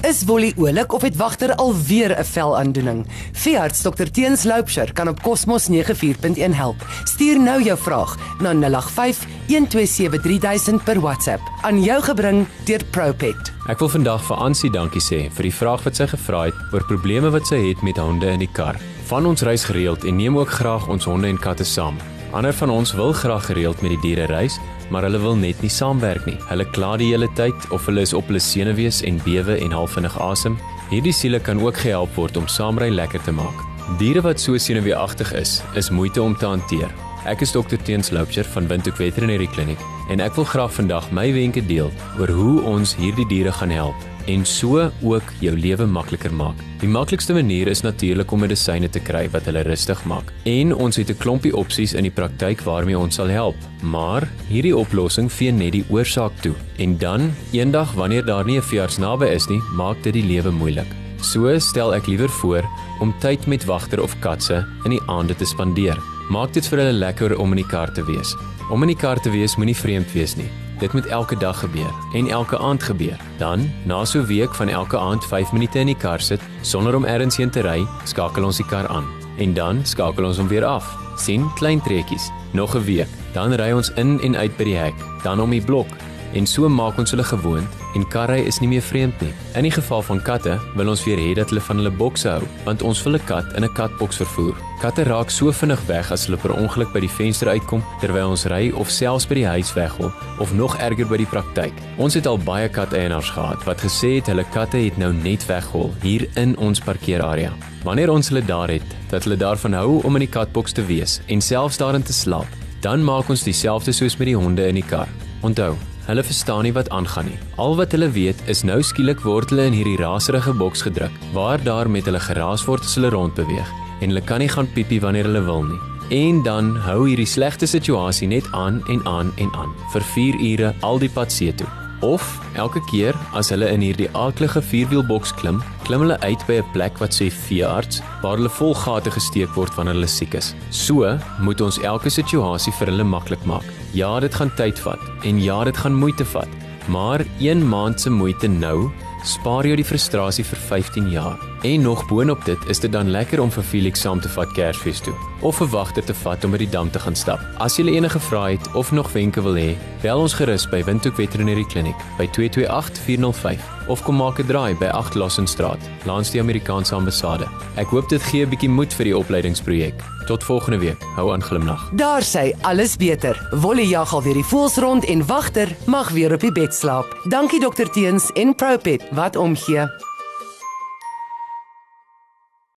Is Wolly oulik of het wagter alweer 'n velaandoening? Veearts Dr Teens Loupsher kan op Cosmos 94.1 help. Stuur nou jou vraag na 085 1273000 per WhatsApp aan jou gebring deur Propet. Ek wil vandag vir Ansie dankie sê vir die vraag wat sy gevra het oor probleme wat sy het met honde in die kar. Van ons reis gereeld en neem ook graag ons honde en katte saam. Ander van ons wil graag gereeld met die diere reis, maar hulle wil net nie saamwerk nie. Hulle kla die hele tyd of hulle is op hulle senuwees en bewe en halfvinnig asem. Hierdie siele kan ook gehelp word om saamry lekker te maak. Diere wat so senuweeagtig is, is moeite om te hanteer. Ek is dokter Teens Loupsher van Windhoek Veterinary Clinic en ek wil graag vandag my wenke deel oor hoe ons hierdie diere gaan help en so ook jou lewe makliker maak. Die maklikste manier is natuurlik om medisyne te kry wat hulle rustig maak. En ons het 'n klompie opsies in die praktyk waarmee ons sal help. Maar hierdie oplossing vee net die oorsaak toe. En dan, eendag wanneer daar nie 'n veearts naby is nie, maak dit die lewe moeilik. So stel ek liewer voor om tyd met wagter of katse in die aande te spandeer. Maak dit vir hulle lekker om in die kar te wees. Om in die kar te wees moenie vreemd wees nie. Dit moet elke dag gebeur en elke aand gebeur. Dan, na so 'n week van elke aand 5 minute in die kar sit sonder om ergens heen te ry, skakel ons die kar aan en dan skakel ons hom weer af. sien klein trekkies. Nog 'n week, dan ry ons in en uit by die hek, dan om die blok en so maak ons hulle gewoond en karry is nie meer vreemd nie. In die geval van katte wil ons weer hê dat hulle van hulle bokse hou, want ons wil 'n kat in 'n katboks vervoer. Katte raak so vinnig weg as hulle per ongeluk by die venster uitkom terwyl ons ry of selfs by die huis weghol of nog erger by die praktyk. Ons het al baie kateienaars gehad wat gesê het hulle katte het nou net weghol hier in ons parkeerarea. Wanneer ons hulle daar het, dat hulle daarvan hou om in die katboks te wees en selfs daarin te slaap, dan maak ons dieselfde soos met die honde in die kar. Onthou, Hulle verstaan nie wat aangaan nie. Al wat hulle weet is nou skielik word hulle in hierdie raserige boks gedruk waar daar met hulle geraas word as hulle rondbeweeg en hulle kan nie gaan piepie wanneer hulle wil nie. En dan hou hierdie slegte situasie net aan en aan en aan vir 4 ure al die pad see toe. Of elke keer as hulle in hierdie aardige vierwielboks klim, klim hulle uit by 'n plek wat sê veearts waar hulle vol gate gesteek word wanneer hulle siek is. So moet ons elke situasie vir hulle maklik maak. Ja, dit gaan tyd vat en ja, dit gaan moeite vat, maar 1 maand se moeite nou spaar jou die frustrasie vir 15 jaar. En nog boonop dit is dit dan lekker om vir Felix saam te vat Kersfees toe of 'n wagter te vat om by die dam te gaan stap. As jy enige vrae het of nog wenke wil hê, bel ons gerus by Windhoek Veterinary Clinic by 228405 of kom maak 'n draai by 8 Lassenstraat, langs die Amerikaanse ambassade. Ek hoop dit gee 'n bietjie moed vir die opleidingsprojek. Tot volgende week. Hou aan glimlag. Daar sê alles beter. Wolly jag al weer die voels rond en wagter mag weer op die bed slaap. Dankie dokter Teens en Propet wat omgee.